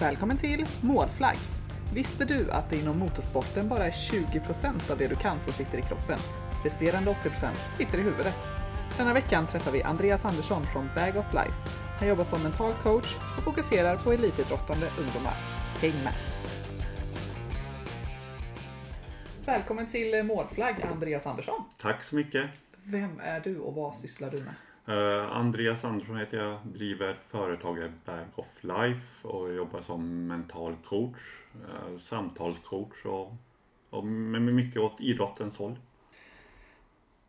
Välkommen till Målflagg! Visste du att det inom motorsporten bara är 20% av det du kan som sitter i kroppen? Resterande 80% sitter i huvudet. Denna veckan träffar vi Andreas Andersson från Bag of Life. Han jobbar som mental coach och fokuserar på elitidrottande ungdomar. Häng med! Välkommen till Målflagg, Andreas Andersson. Tack så mycket. Vem är du och vad sysslar du med? Uh, Andreas Andersson heter jag, driver företaget Bag of Life och jobbar som mental coach, uh, samtalscoach och, och med mycket åt idrottens håll.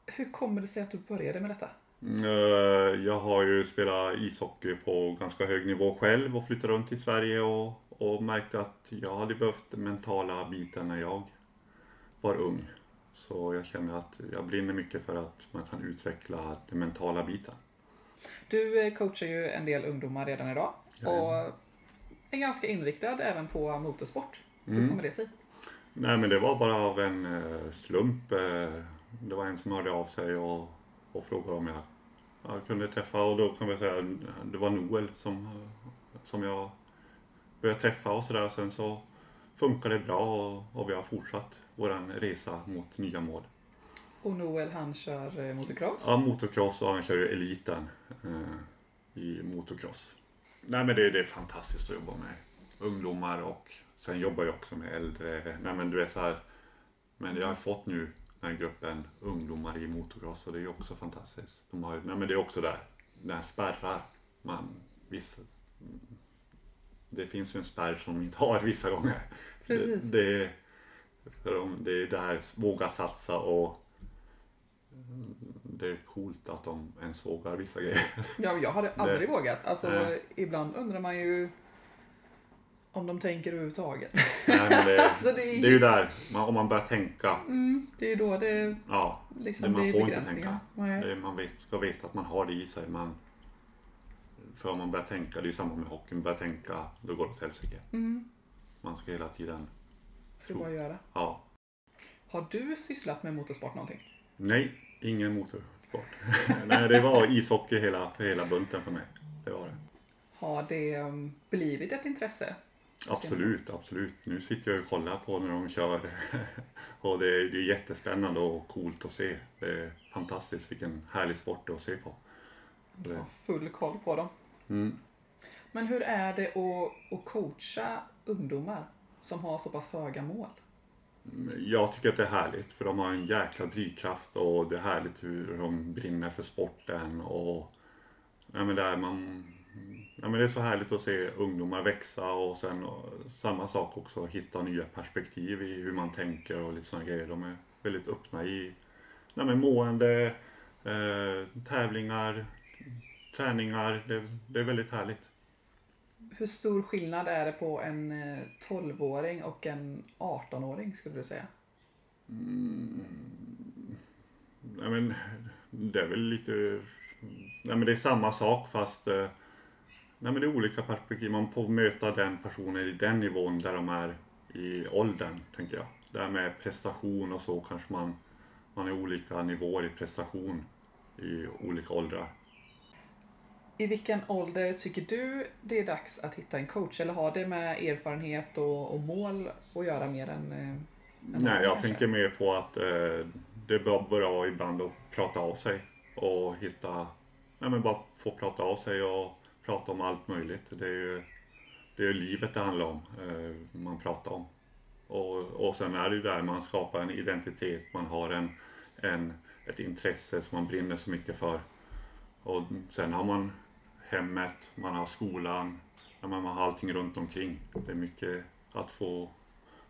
Hur kommer det sig att du började med detta? Uh, jag har ju spelat ishockey på ganska hög nivå själv och flyttat runt i Sverige och, och märkte att jag hade behövt den mentala biten när jag var ung. Så jag känner att jag brinner mycket för att man kan utveckla den mentala biten. Du eh, coachar ju en del ungdomar redan idag och är ganska inriktad även på motorsport. Hur mm. kommer det sig? Nej men det var bara av en eh, slump. Eh, det var en som hörde av sig och, och frågade om jag, jag kunde träffa och då kan vi säga det var Noel som, som jag började träffa och sådär. Sen så funkade det bra och, vi har fortsatt vår resa mot nya mål. Och Noel han kör eh, motocross? Ja, motocross och han kör ju eliten eh, i motocross. Nej men det, det är fantastiskt att jobba med ungdomar och sen jobbar jag också med äldre. Nej men du vet så här, men jag har fått nu den här gruppen ungdomar i motocross och det är också fantastiskt. De har, nej men det är också där, den spärrar man vissa, det finns ju en spärr som de inte har vissa gånger. Precis. Det, det, det är där, våga satsa och det är coolt att de ens vågar vissa grejer. Ja, jag hade aldrig det, vågat. Alltså, nej. ibland undrar man ju om de tänker överhuvudtaget. Nej, men det, alltså, det, är, det är ju där, man, om man börjar tänka. Mm, det är ju då det ja, liksom det man får inte tänka. Det, man vet, ska veta att man har det i sig. Man, för om man börjar tänka, det är ju samma med hockey, man börjar tänka, då går det åt helsike. Mm. Man ska hela tiden Ska bara göra. Ja. Har du sysslat med motorsport någonting? Nej, ingen motorsport. Nej, det var ishockey hela, för hela bunten för mig. Det var det. Har det um, blivit ett intresse? Absolut, absolut. Nu sitter jag och kollar på när de kör och det är, det är jättespännande och coolt att se. Det är fantastiskt, vilken härlig sport att se på. Du har full koll på dem. Mm. Men hur är det att, att coacha ungdomar? som har så pass höga mål? Jag tycker att det är härligt för de har en jäkla drivkraft och det är härligt hur de brinner för sporten och ja, men där man, ja, men det är så härligt att se ungdomar växa och sen samma sak också hitta nya perspektiv i hur man tänker och lite sådana grejer. De är väldigt öppna i ja, men mående, eh, tävlingar, träningar. Det, det är väldigt härligt hur stor skillnad är det på en 12-åring eh, och en 18-åring skulle du säga? Mm. Nej, men, det är väl lite... Nej, men det är samma sak fast eh, nej, men det är olika perspektiv. Man får möta den personen i den nivån där de är i åldern, tänker jag. Det här med prestation och så kanske man, man är olika nivåer i prestation i olika åldrar. I vilken ålder tycker du det är dags att hitta en coach? Eller har det med erfarenhet och, och mål att göra mer än... Eh, än Nej, jag kanske? tänker mer på att eh, det är bra ibland att prata av sig och hitta... Nej, men bara få prata av sig och prata om allt möjligt. Det är ju det är livet det handlar om, eh, man pratar om. Och, och sen är det ju där man skapar en identitet, man har en, en, ett intresse som man brinner så mycket för. Och sen har man hemmet, man har skolan, man har allting runt omkring. Det är mycket att få,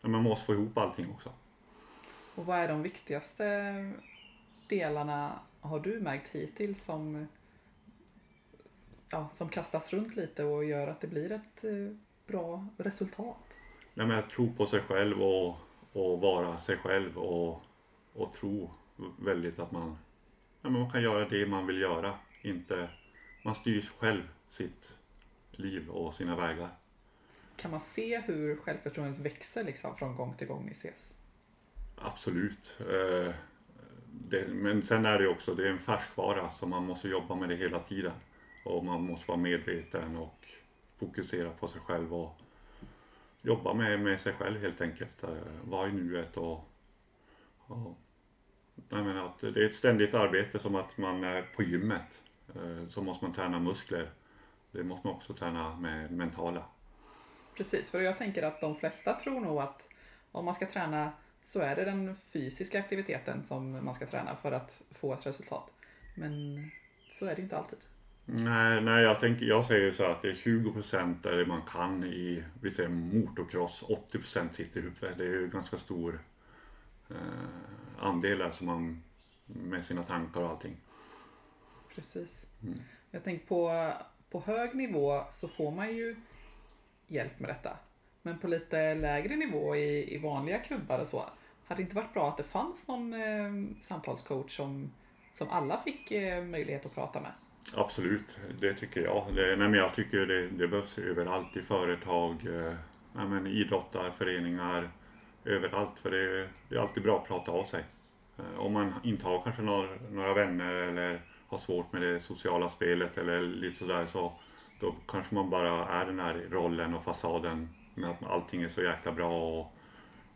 man måste få ihop allting också. Och vad är de viktigaste delarna har du märkt hittills som, ja, som kastas runt lite och gör att det blir ett eh, bra resultat? Nej, men att tro på sig själv och, och vara sig själv och, och tro väldigt att man, ja, man kan göra det man vill göra. Inte man styr själv sitt liv och sina vägar. Kan man se hur självförtroendet växer liksom från gång till gång i SES? Absolut. Eh, det, men sen är det också, det är en färskvara så man måste jobba med det hela tiden. Och man måste vara medveten och fokusera på sig själv och, jobba med, med sig själv helt enkelt. Eh, vara i nuet och, och jag menar att det är ett ständigt arbete som att man är på gymmet. Eh, så måste man träna muskler. Det måste man också träna med mentala. Precis, för jag tänker att de flesta tror nog att om man ska träna så är det den fysiska aktiviteten som man ska träna för att få ett resultat. Men så är det inte alltid. Nej, nej jag, tänker, jag säger så att det är 20 procent där man kan i vi säger motocross, 80 procent sitter i huvudet. Det är ju ganska stor eh, andel som man med sina tankar och allting. Precis. Mm. Jag tänker på, på hög nivå så får man ju hjälp med detta. Men på lite lägre nivå i, i vanliga klubbar och så, hade det inte varit bra att det fanns någon eh, samtalscoach som, som alla fick eh, möjlighet att prata med? Absolut, det tycker jag. Det, nej, men jag tycker det, det behövs överallt i företag, eh, nej, men idrottarföreningar, överallt. För det, det, är alltid bra att prata av sig. Eh, om man inte har kanske några, några vänner eller har svårt med det sociala spelet eller lite sådär så då kanske man bara är den här rollen och fasaden med att allting är så jäkla bra. Och,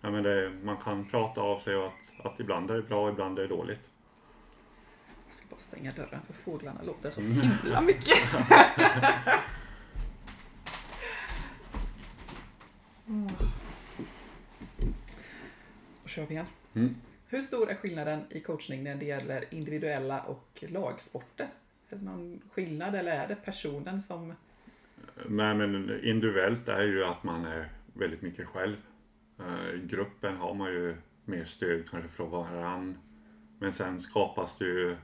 ja, men det, man kan prata av sig och att, att ibland är det bra och ibland är det dåligt. Jag ska bara stänga dörren för fåglarna låter så himla mycket. mm. Då kör vi igen. Mm. Hur stor är skillnaden i coachning när det gäller individuella och lagsporter? Är det någon skillnad eller är det personen som... Nej men individuellt är ju att man är väldigt mycket själv. Eh, I gruppen har man ju mer stöd kanske från varann. Men sen skapas det ju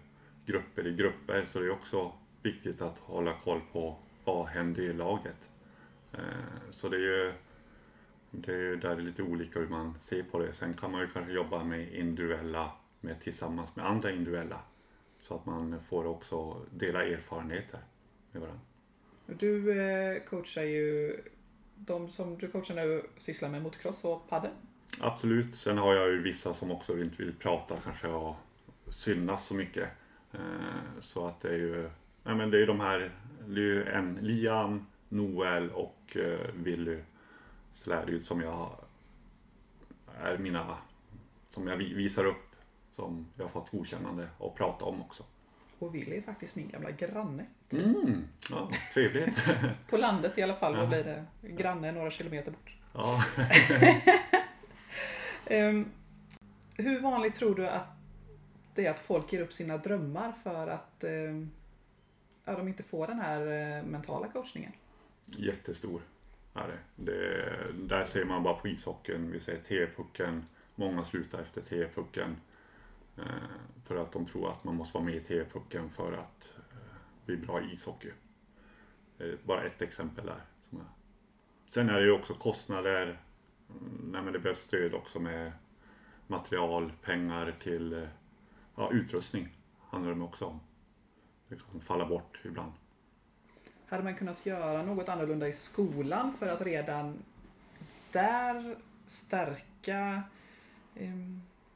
grupper i grupper så det är också viktigt att hålla koll på vad händer i laget. Eh, så det är ju det är där det är lite olika hur man ser på det. Sen kan man ju kanske jobba med individuella med, tillsammans med andra individuella så att man får också dela erfarenheter med varandra. Du eh, coachar ju, de som du coachar nu sysslar med motocross och padel? Absolut, sen har jag ju vissa som också inte vill prata kanske och synas så mycket. Eh, så att det är ju, nej men det är de här, det är ju en Liam, Noel och eh, Willy Släryd som jag är mina, som jag visar upp som jag har fått godkännande och prata om också. Och Willy är faktiskt min gamla granne. Mm, ja, trevligt. På landet i alla fall, vad blir det? Granne några kilometer bort. Ja. um, hur vanligt tror du att det är att folk ger upp sina drömmar för att ja, de inte får den här eh, mentala coachningen. Jättestor Ja, det. det. Där ser man bara på ishockeyn, vi ser T-pucken, många slutar efter T-pucken eh, för att de tror att man måste vara med i T-pucken för att eh, bli bra i ishockey. Det är bara ett exempel där. Sen är det ju också kostnader. Mm, nej, men det behövs stöd också med material, pengar till eh, ja, utrustning handlar det också om. Det kan falla bort ibland. Hade man kunnat göra något annorlunda i skolan för att redan där stärka eh,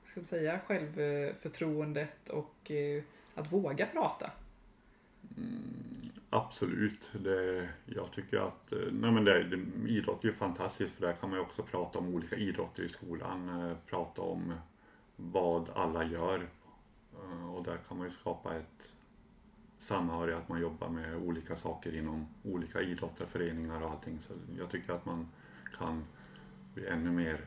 ska man säga, självförtroendet och eh, att våga prata? Mm, absolut. Det, jag tycker att eh, nej men det, det, idrott är ju fantastiskt för där kan man ju också prata om olika idrotter i skolan. Eh, prata om vad alla gör Eh, och där kan man ju skapa ett samhörighet, att man jobbar med olika saker inom olika idrotter, föreningar och allting. Så jag tycker att man kan bli ännu mer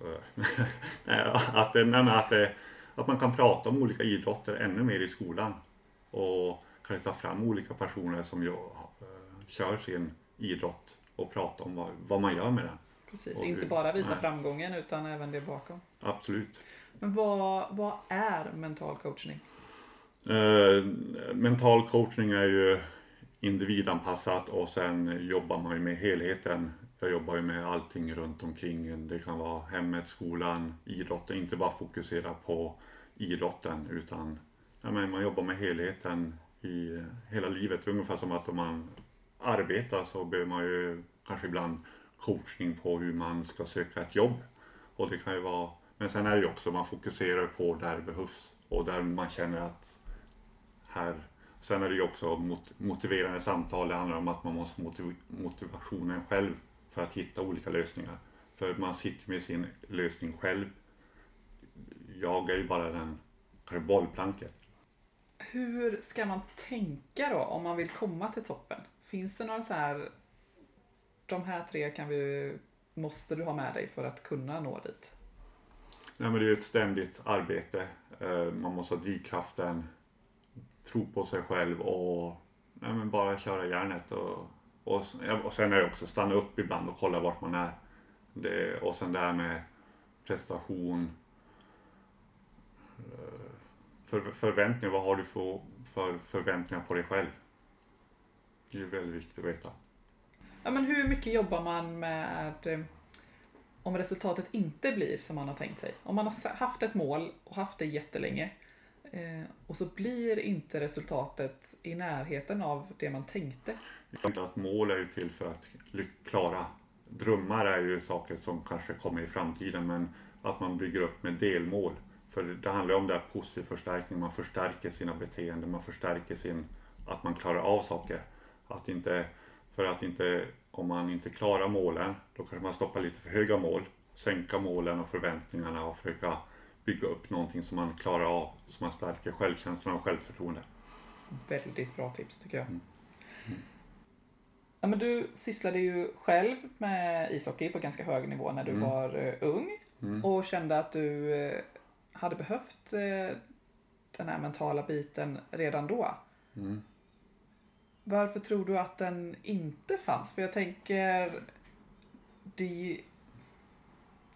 eh, att, nej, att, det, att man kan prata om olika idrotter ännu mer i skolan och kanske ta fram olika personer som jag, uh, kör sin idrott och prata om vad, vad man gör med den. Precis, inte bara visa nej. framgången utan även det bakom. Absolut. Men vad, vad är mental coachning? Eh, mental coachning är ju individanpassat och sen jobbar man ju med helheten. Jag jobbar ju med allting runt omkring. Det kan vara hemmet, skolan, idrotten. Inte bara fokusera på idrotten utan ja, men man jobbar med helheten i hela livet. Ungefär som att om man arbetar så behöver man ju kanske ibland coachning på hur man ska söka ett jobb. Och det kan ju vara men sen är det ju också, man fokuserar på där det behövs och där man känner att här Sen är det ju också motiverande samtal, det handlar om att man måste motiv motivationen själv för att hitta olika lösningar. För man sitter med sin lösning själv. Jag är ju bara den bollplanket. Hur ska man tänka då om man vill komma till toppen? Finns det några så här, de här tre kan vi, måste du ha med dig för att kunna nå dit? Nej, men det är ett ständigt arbete. Eh, Man måste ha drivkraften, tro på sig själv och nej, men bara köra järnet. Och, och, och sen är det också stanna upp ibland och kolla vart man är. Det, och sen det här med prestation. Eh, för, förväntningar, vad har du för, för förväntningar på dig själv? Det är väldigt viktigt att veta. Ja, men hur mycket jobbar man med eh, om resultatet inte blir som man har tänkt sig? Om man har haft ett mål och haft det jättelänge eh, och så blir inte resultatet i närheten av det man tänkte. Jag tänker att mål är ju till för att klara. Drömmar är ju saker som kanske kommer i framtiden men att man bygger upp med delmål. För det handlar ju om det här positiv förstärkning, man förstärker sina beteenden, man förstärker sin, att man klarar av saker. Att inte, för att inte, om man inte klarar målen, då kanske man stoppar lite för höga mål, sänka målen och förväntningarna och försöka bygga upp någonting som man klarar av, som man stärker självkänslan och självförtroende. Väldigt bra tips tycker jag. Ja, men du sysslade ju själv med ishockey på ganska hög nivå när du Mm. var eh, ung Mm. och kände att du eh, hade behövt eh, den här mentala biten redan då. Mm. Varför tror du att den inte fanns? För jag tänker, det, är ju-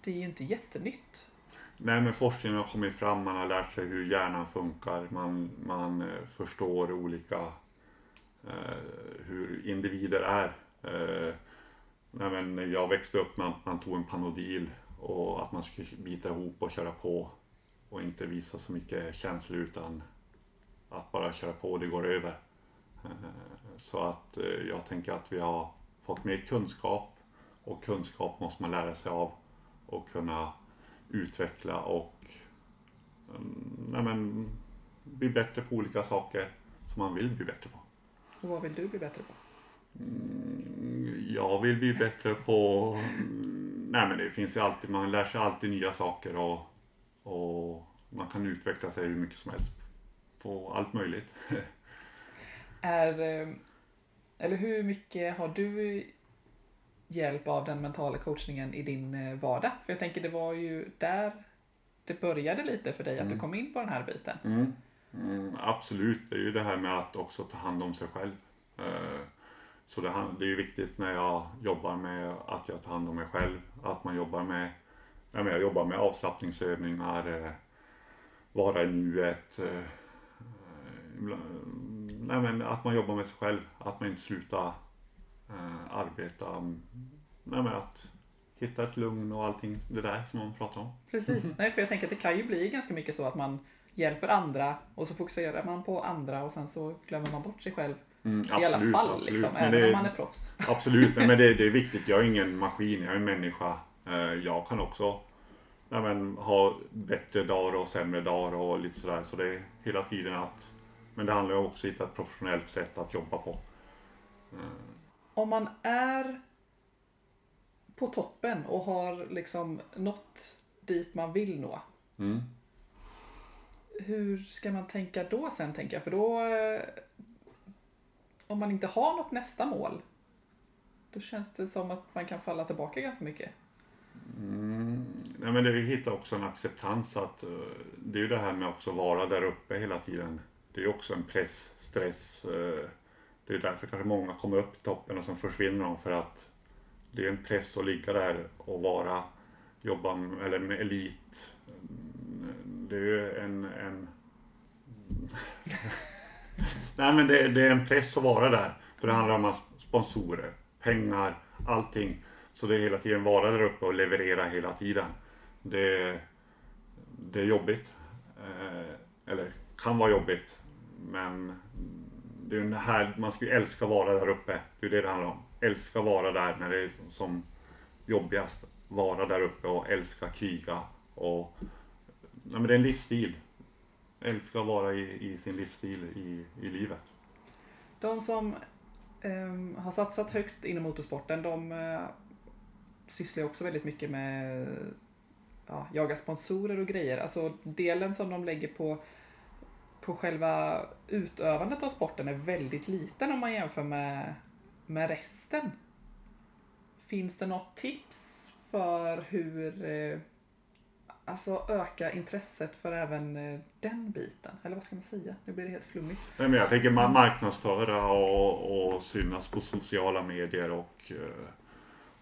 det är ju inte jättenytt. Nej men forskningen har kommit fram, man har lärt sig hur hjärnan funkar, man, man eh, förstår olika eh, hur individer är. Eh, nej, men jag växte upp med att man tog en Panodil och att man skulle bita ihop och köra på och inte visa så mycket känslor utan att bara köra på det går över. Eh, så att eh, jag tänker att vi har fått mer kunskap och kunskap måste man lära sig av och kunna utveckla och mm, nej men, bli bättre på olika saker som man vill bli bättre på. Och vad vill du bli bättre på? Mm, Jag vill bli bättre på... mm, Nej men det finns ju alltid, man lär sig alltid nya saker och, och man kan utveckla sig hur mycket som helst på allt möjligt. Är, eh, eller hur mycket har du hjälp av den mentala coachningen i din eh, vardag? För jag tänker det var ju där det började lite för dig att du Mm. kom in på den här biten. Mm. Mm, absolut, det är ju det här med att också ta hand om sig själv. Eh, Så det, är ju viktigt när jag jobbar med att jag tar hand om mig själv, att man jobbar med, jag jobbar med avslappningsövningar, eh, vara i nuet. Nej, men att man jobbar med sig själv, att man inte slutar eh, arbeta. mm, Nej, men att hitta ett lugn och allting det där som man pratar om. Precis. Nej, för jag tänker att det kan ju bli ganska mycket så att man hjälper andra och så fokuserar man på andra och sen så glömmer man bort sig själv. Mm, I alla absolut, fall, absolut. liksom, Men även det- om man är proffs. Absolut, men det, det är viktigt. Jag är ingen maskin, jag är en människa. Eh, Jag kan också nej, men, ha bättre dagar och sämre dagar och lite sådär. Så det är hela tiden att... Men det handlar ju också om att hitta ett professionellt sätt att jobba på. Eh, Om man är på toppen och har liksom nått dit man vill nå. Mm. Hur ska man tänka då sen tänker jag? För då eh, om man inte har något nästa mål då känns det som att man kan falla tillbaka ganska mycket. Mm. Nej, men det vi hittar också en acceptans att eh, det är ju det här med också vara där uppe hela tiden. Det är ju också en press, stress. Det är därför kanske många kommer upp till toppen och sen försvinner de för att det är en press att ligga där och vara, jobba med, eller med elit. Mm, det är ju en, en Nej men det, det är en press att vara där. För det handlar om sponsorer, pengar, allting. Så det är hela tiden vara där uppe och leverera hela tiden. Det, det är jobbigt. Eh, eller kan vara jobbigt. Men det är en här, man ska ju älska att vara där uppe. Det är det det handlar om. Älska att vara där när det är som jobbigast. Vara där uppe och älska kriga. Och, nej, men det är en livsstil. Älska att vara i, i sin livsstil i, i livet. De som ehm, har satsat högt inom motorsporten de eh, sysslar ju också väldigt mycket med ja, jaga sponsorer och grejer. Alltså delen som de lägger på, på själva utövandet av sporten är väldigt liten om man jämför med, med resten. Finns det något tips för hur eh, alltså öka intresset för även eh, den biten? Eller vad ska man säga? Nu blir det helt flummigt. Nej, men jag tänker marknadsföra och, och synas på sociala medier och, eh,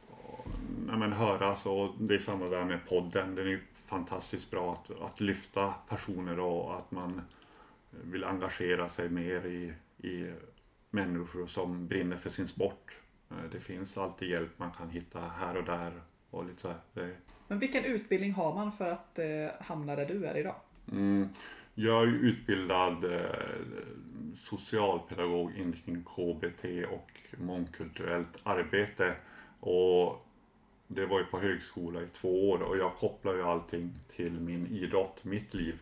och nej, men höras. Och det är samma där med podden. Den är fantastiskt bra att, att lyfta personer och att man vill engagera sig mer i, i människor som brinner för sin sport. Eh, Det finns alltid hjälp man kan hitta här och där. Och lite så här. Men vilken utbildning har man för att eh, hamna där du är idag? Mm. Jag är utbildad eh, socialpedagog inriktning KBT och mångkulturellt arbete. Och det var ju på högskola i två år och jag kopplar ju allting till min idrott, mitt liv.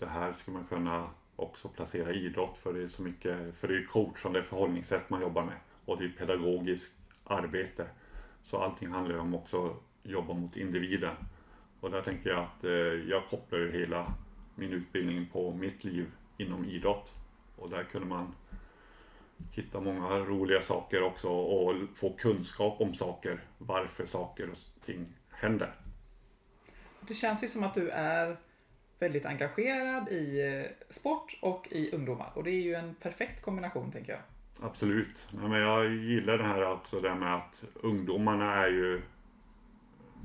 Det här skulle man kunna också placera idrott för det är så mycket, för det är coachande förhållningssätt man jobbar med och det är pedagogiskt arbete. Så allting handlar ju om också att jobba mot individen. Och där tänker jag att eh, jag kopplar ju hela min utbildning på mitt liv inom idrott. Och där kunde man hitta många roliga saker också och få kunskap om saker, varför saker och ting händer. Det känns ju som att du är väldigt engagerad i eh, sport och i ungdomar. Och det är ju en perfekt kombination tänker jag. Absolut. Ja, men jag gillar det här också det med att ungdomarna är ju...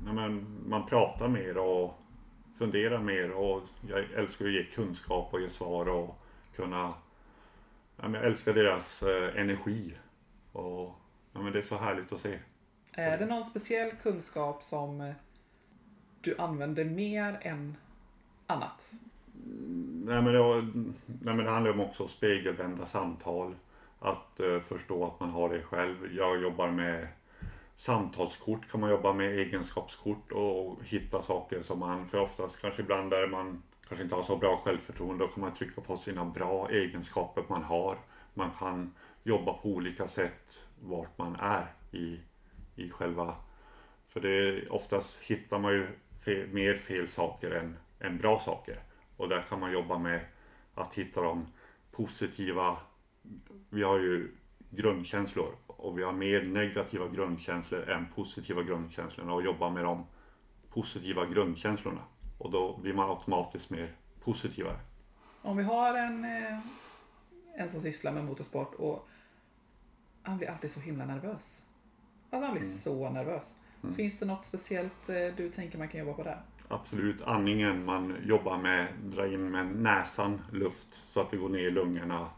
Ja, men man pratar mer och funderar mer och jag älskar att ge kunskap och ge svar och kunna... Ja, men jag älskar deras eh, energi. Och ja, men det är så härligt att se. Är det någon speciell kunskap som du använder mer än annat? Nej men, det, nej men det handlar om också spegelvända samtal. Att eh, förstå att man har det själv. Jag jobbar med samtalskort kan man jobba med, egenskapskort och hitta saker som man, för oftast kanske ibland där man kanske inte har så bra självförtroende, då kan man trycka på sina bra egenskaper man har. Man kan jobba på olika sätt vart man är i, i själva, för det oftast hittar man ju fel, mer fel saker än, än bra saker. Och där kan man jobba med att hitta de positiva, vi har ju grundkänslor och vi har mer negativa grundkänslor än positiva grundkänslor och jobba med de positiva grundkänslorna. Och då blir man automatiskt mer positivare. Om vi har en, eh, en som sysslar med motorsport och han blir alltid så himla nervös. Alltså han blir så nervös. Finns det något speciellt eh, du tänker man kan jobba på där? Absolut, andningen man jobbar med, dra in med näsan luft så att det går ner i lungorna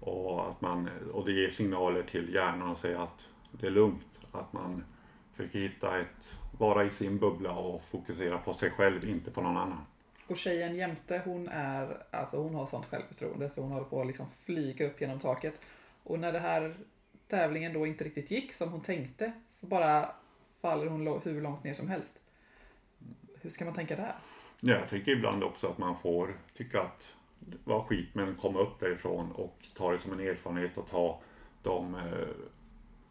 och, att man, och det ger signaler till hjärnan och säger att det är lugnt. Att man försöker hitta ett, vara i sin bubbla och fokusera på sig själv, inte på någon annan. Och tjejen jämte hon är, alltså hon har sånt självförtroende så hon håller på att liksom flyga upp genom taket. Och när det här tävlingen då inte riktigt gick som hon tänkte så bara faller hon hur långt ner som helst. Hur ska man tänka där? Ja, jag tycker ibland också att man får tycka att var skit men komma upp därifrån och ta det som en erfarenhet och ta de eh,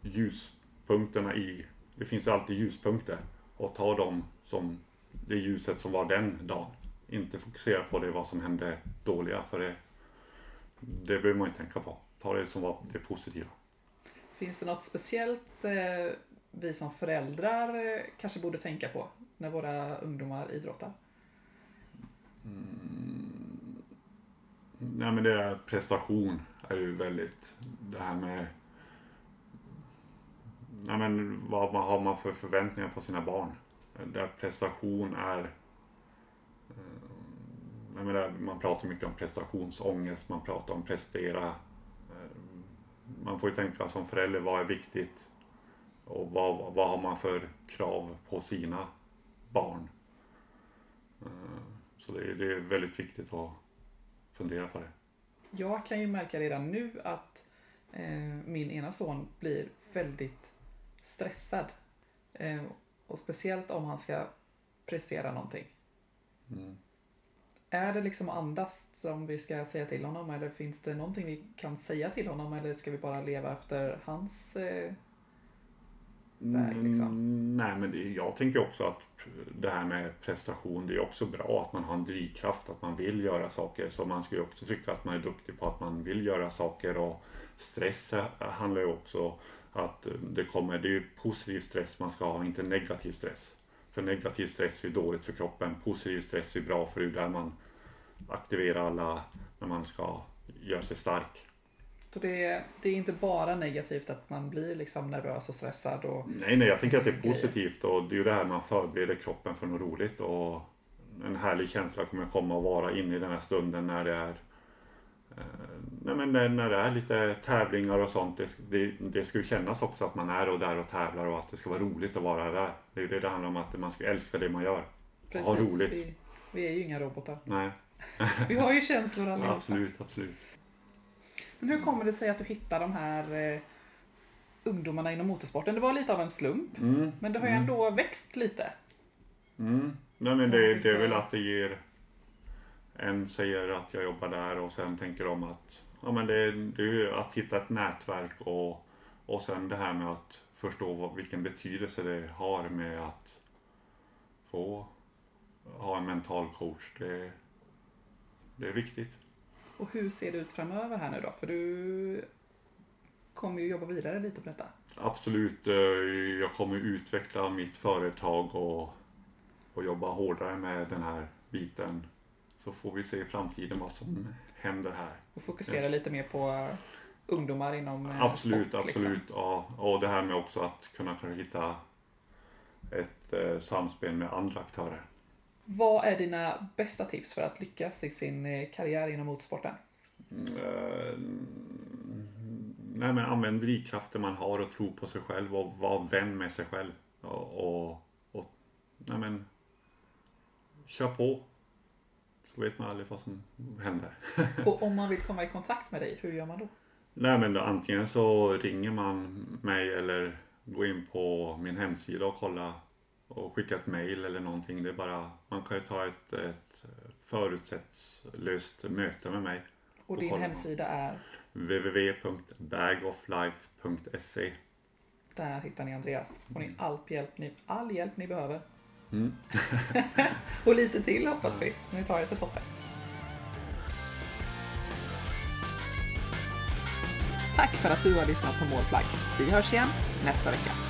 ljuspunkterna i, det finns ju alltid ljuspunkter och ta dem som det ljuset som var den dagen. Inte fokusera på det vad som hände dåliga för det, det behöver man inte tänka på. Ta det som var det positiva. Finns det något speciellt eh, vi som föräldrar eh, kanske borde tänka på när våra ungdomar idrottar? Mm. Nej men det är prestation är ju väldigt det här med Nej men vad man har man för förväntningar på sina barn. Där prestation är eh, Nej, men där man pratar mycket om prestationsångest, man pratar om prestera. Eh, man får ju tänka som förälder, vad är viktigt? Och vad, vad har man för krav på sina barn? Eh, Så det är, det är väldigt viktigt att fundera på det. Jag kan ju märka redan nu att eh, min ena son blir väldigt stressad. Eh, och speciellt om han ska prestera någonting. Mm. Är det liksom andas som vi ska säga till honom eller finns det någonting vi kan säga till honom eller ska vi bara leva efter hans eh, väg liksom. Mm, nej men jag tänker också att det här med prestation det är också bra att man har en drivkraft att man vill göra saker så man ska ju också tycka att man är duktig på att man vill göra saker och stress handlar ju också att det kommer, det är ju positiv stress man ska ha, inte negativ stress. För negativ stress är dåligt för kroppen, positiv stress är bra för det är där man aktiverar alla när man ska göra sig stark. Så det är, det är inte bara negativt att man blir liksom nervös och stressad? Och... Nej, nej, jag tänker att det är positivt och det är ju det här man förbereder kroppen för något roligt och en härlig känsla kommer komma att vara inne i den här stunden när det är eh, nej, men när det är lite tävlingar och sånt. Det, det, det ska ju kännas också att man är och där och tävlar och att det ska vara roligt att vara där. Det är ju det det handlar om, att man ska älska det man gör. Precis, ha roligt. Vi, vi är ju inga robotar. Nej. vi har ju känslor allihopa. Absolut, absolut. Men hur kommer det sig att du hittar de här eh, ungdomarna inom motorsporten? Det var lite av en slump, mm, men det har ju mm. ändå växt lite. Mm. Nej, men det, det är väl att det ger... En säger att jag jobbar där och sen tänker de att ja, men det, det är ju att hitta ett nätverk och, och sen det här med att förstå vad, vilken betydelse det har med att få ha en mental coach. Det, det är viktigt. Och hur ser det ut framöver här nu då? För du kommer ju jobba vidare lite på detta. Absolut. Eh, jag kommer utveckla mitt företag och, och jobba hårdare med den här biten. Så får vi se i framtiden vad som händer här. Och fokusera lite mer på ungdomar inom eh, Absolut, sport, liksom. absolut. Liksom. Ja. Och det här med också att kunna hitta ett eh, samspel med andra aktörer. Vad är dina bästa tips för att lyckas i sin eh, karriär inom motorsporten? Uh, nej men använd drivkraften man har och tro på sig själv och var vän med sig själv. Och, och, och nej men, kör på. Så vet man aldrig vad som händer. och om man vill komma i kontakt med dig, hur gör man då? Nej men då, antingen så ringer man mig eller går in på min hemsida och kollar och skicka ett mail eller någonting. Det är bara, man kan ju ta ett, ett förutsättslöst möte med mig. Och, och din hemsida är? www.bagoflife.se Där hittar ni Andreas. Får ni all hjälp ni, all hjälp ni behöver. Mm. och lite till hoppas vi, så ni tar er till toppen. Tack för att du har lyssnat på Målflagg. Vi hörs igen nästa vecka.